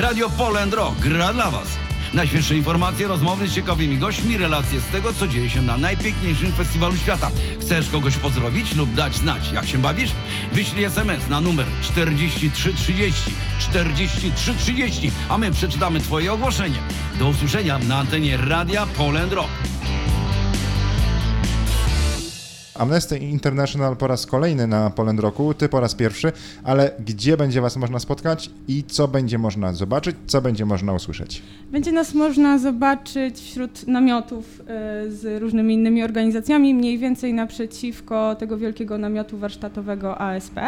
Radio Poland Rock gra dla Was. Najświeższe informacje, rozmowy z ciekawymi gośćmi, relacje z tego, co dzieje się na najpiękniejszym festiwalu świata. Chcesz kogoś pozdrowić lub dać znać, jak się bawisz? Wyślij SMS na numer 4330 4330, a my przeczytamy Twoje ogłoszenie. Do usłyszenia na antenie Radia Poland Rock. Amnesty International po raz kolejny na Poland Roku, ty po raz pierwszy, ale gdzie będzie was można spotkać i co będzie można zobaczyć, co będzie można usłyszeć? Będzie nas można zobaczyć wśród namiotów y, z różnymi innymi organizacjami, mniej więcej naprzeciwko tego wielkiego namiotu warsztatowego ASP.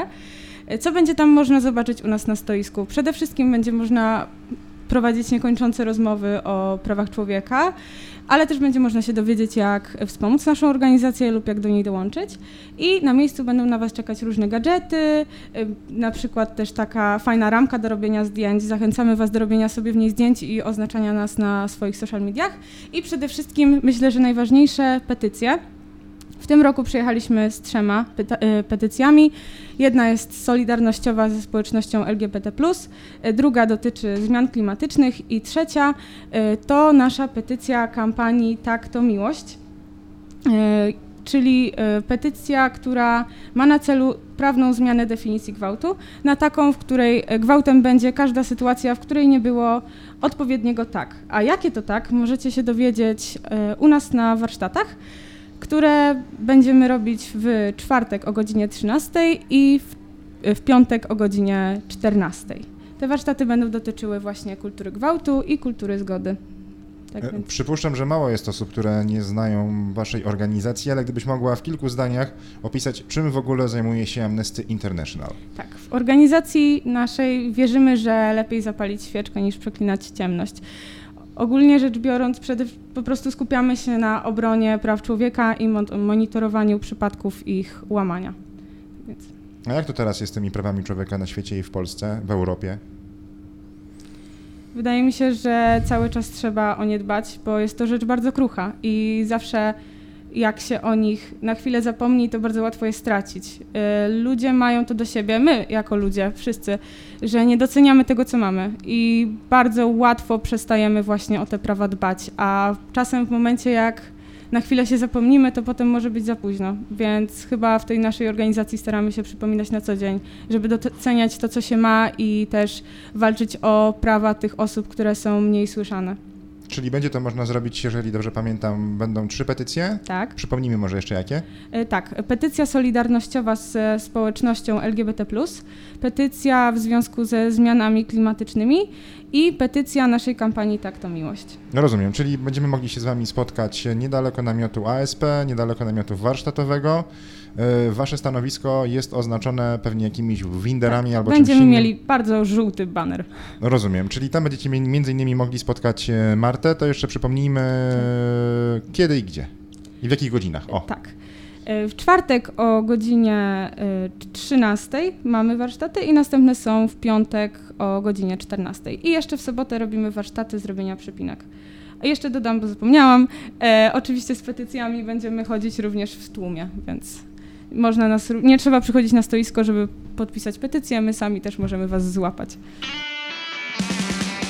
Y, Co będzie tam można zobaczyć u nas na stoisku? Przede wszystkim będzie można prowadzić niekończące rozmowy o prawach człowieka, ale też będzie można się dowiedzieć, jak wspomóc naszą organizację lub jak do niej dołączyć. I na miejscu będą na Was czekać różne gadżety, y, na przykład też taka fajna ramka do robienia zdjęć. Zachęcamy Was do robienia sobie w niej zdjęć i oznaczania nas na swoich social mediach. I przede wszystkim myślę, że najważniejsze petycje. W tym roku przyjechaliśmy z trzema y, petycjami. Jedna jest solidarnościowa ze społecznością LGBT, y, druga dotyczy zmian klimatycznych i trzecia y, to nasza petycja kampanii Tak to miłość. Czyli petycja, która ma na celu prawną zmianę definicji gwałtu, na taką, w której gwałtem będzie każda sytuacja, w której nie było odpowiedniego tak. A jakie to tak, możecie się dowiedzieć u nas na warsztatach które będziemy robić w czwartek o godzinie 13 i w, w piątek o godzinie 14. Te warsztaty będą dotyczyły właśnie kultury gwałtu i kultury zgody. Tak E, więc, Przypuszczam, że mało jest osób, które nie znają waszej organizacji, ale gdybyś mogła w kilku zdaniach opisać, czym w ogóle zajmuje się Amnesty International. tak, w organizacji naszej wierzymy, że lepiej zapalić świeczkę niż przeklinać ciemność. Ogólnie rzecz biorąc, przede, po prostu skupiamy się na obronie praw człowieka i mon- monitorowaniu przypadków ich łamania. Więc A jak to teraz jest z tymi prawami człowieka na świecie i w Polsce, w Europie? Wydaje mi się, że cały czas trzeba o nie dbać, bo jest to rzecz bardzo krucha i zawsze jak się o nich na chwilę zapomni, to bardzo łatwo je stracić. Y, Ludzie mają to do siebie, my jako ludzie, wszyscy, że nie doceniamy tego, co mamy i bardzo łatwo przestajemy właśnie o te prawa dbać, a czasem w momencie, jak na chwilę się zapomnimy, to potem może być za późno. Więc chyba w tej naszej organizacji staramy się przypominać na co dzień, żeby doceniać to, co się ma i też walczyć o prawa tych osób, które są mniej słyszane. Czyli będzie to można zrobić, jeżeli dobrze pamiętam, będą trzy petycje. Tak. Przypomnijmy może jeszcze jakie. E, Tak, petycja solidarnościowa z społecznością LGBT, petycja w związku ze zmianami klimatycznymi i petycja naszej kampanii Tak to miłość. No rozumiem, czyli będziemy mogli się z wami spotkać niedaleko namiotu ASP, niedaleko namiotu warsztatowego. E, Wasze stanowisko jest oznaczone pewnie jakimiś winderami albo czymś Tak, Będziemy innym. mieli bardzo żółty baner. No rozumiem, czyli tam będziecie mi- między innymi mogli spotkać e, Martę, to jeszcze przypomnijmy e, kiedy i gdzie i w jakich godzinach. O, Tak. E, W czwartek o godzinie e, 13 mamy warsztaty i następne są w piątek o godzinie 14. I jeszcze w sobotę robimy warsztaty zrobienia przypinek. A jeszcze dodam, bo zapomniałam, e, oczywiście z petycjami będziemy chodzić również w tłumie, więc można nas, nie trzeba przychodzić na stoisko, żeby podpisać petycję, my sami też możemy was złapać.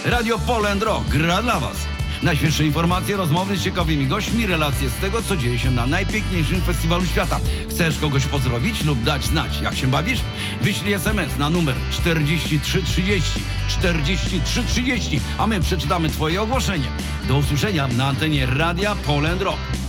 Radio Poland Rock gra dla Was. Najświeższe informacje, rozmowy z ciekawymi gośćmi, relacje z tego, co dzieje się na najpiękniejszym festiwalu świata. Chcesz kogoś pozdrowić lub dać znać, jak się bawisz? Wyślij SMS na numer 4330 4330, a my przeczytamy Twoje ogłoszenie. Do usłyszenia na antenie Radia Poland Rock.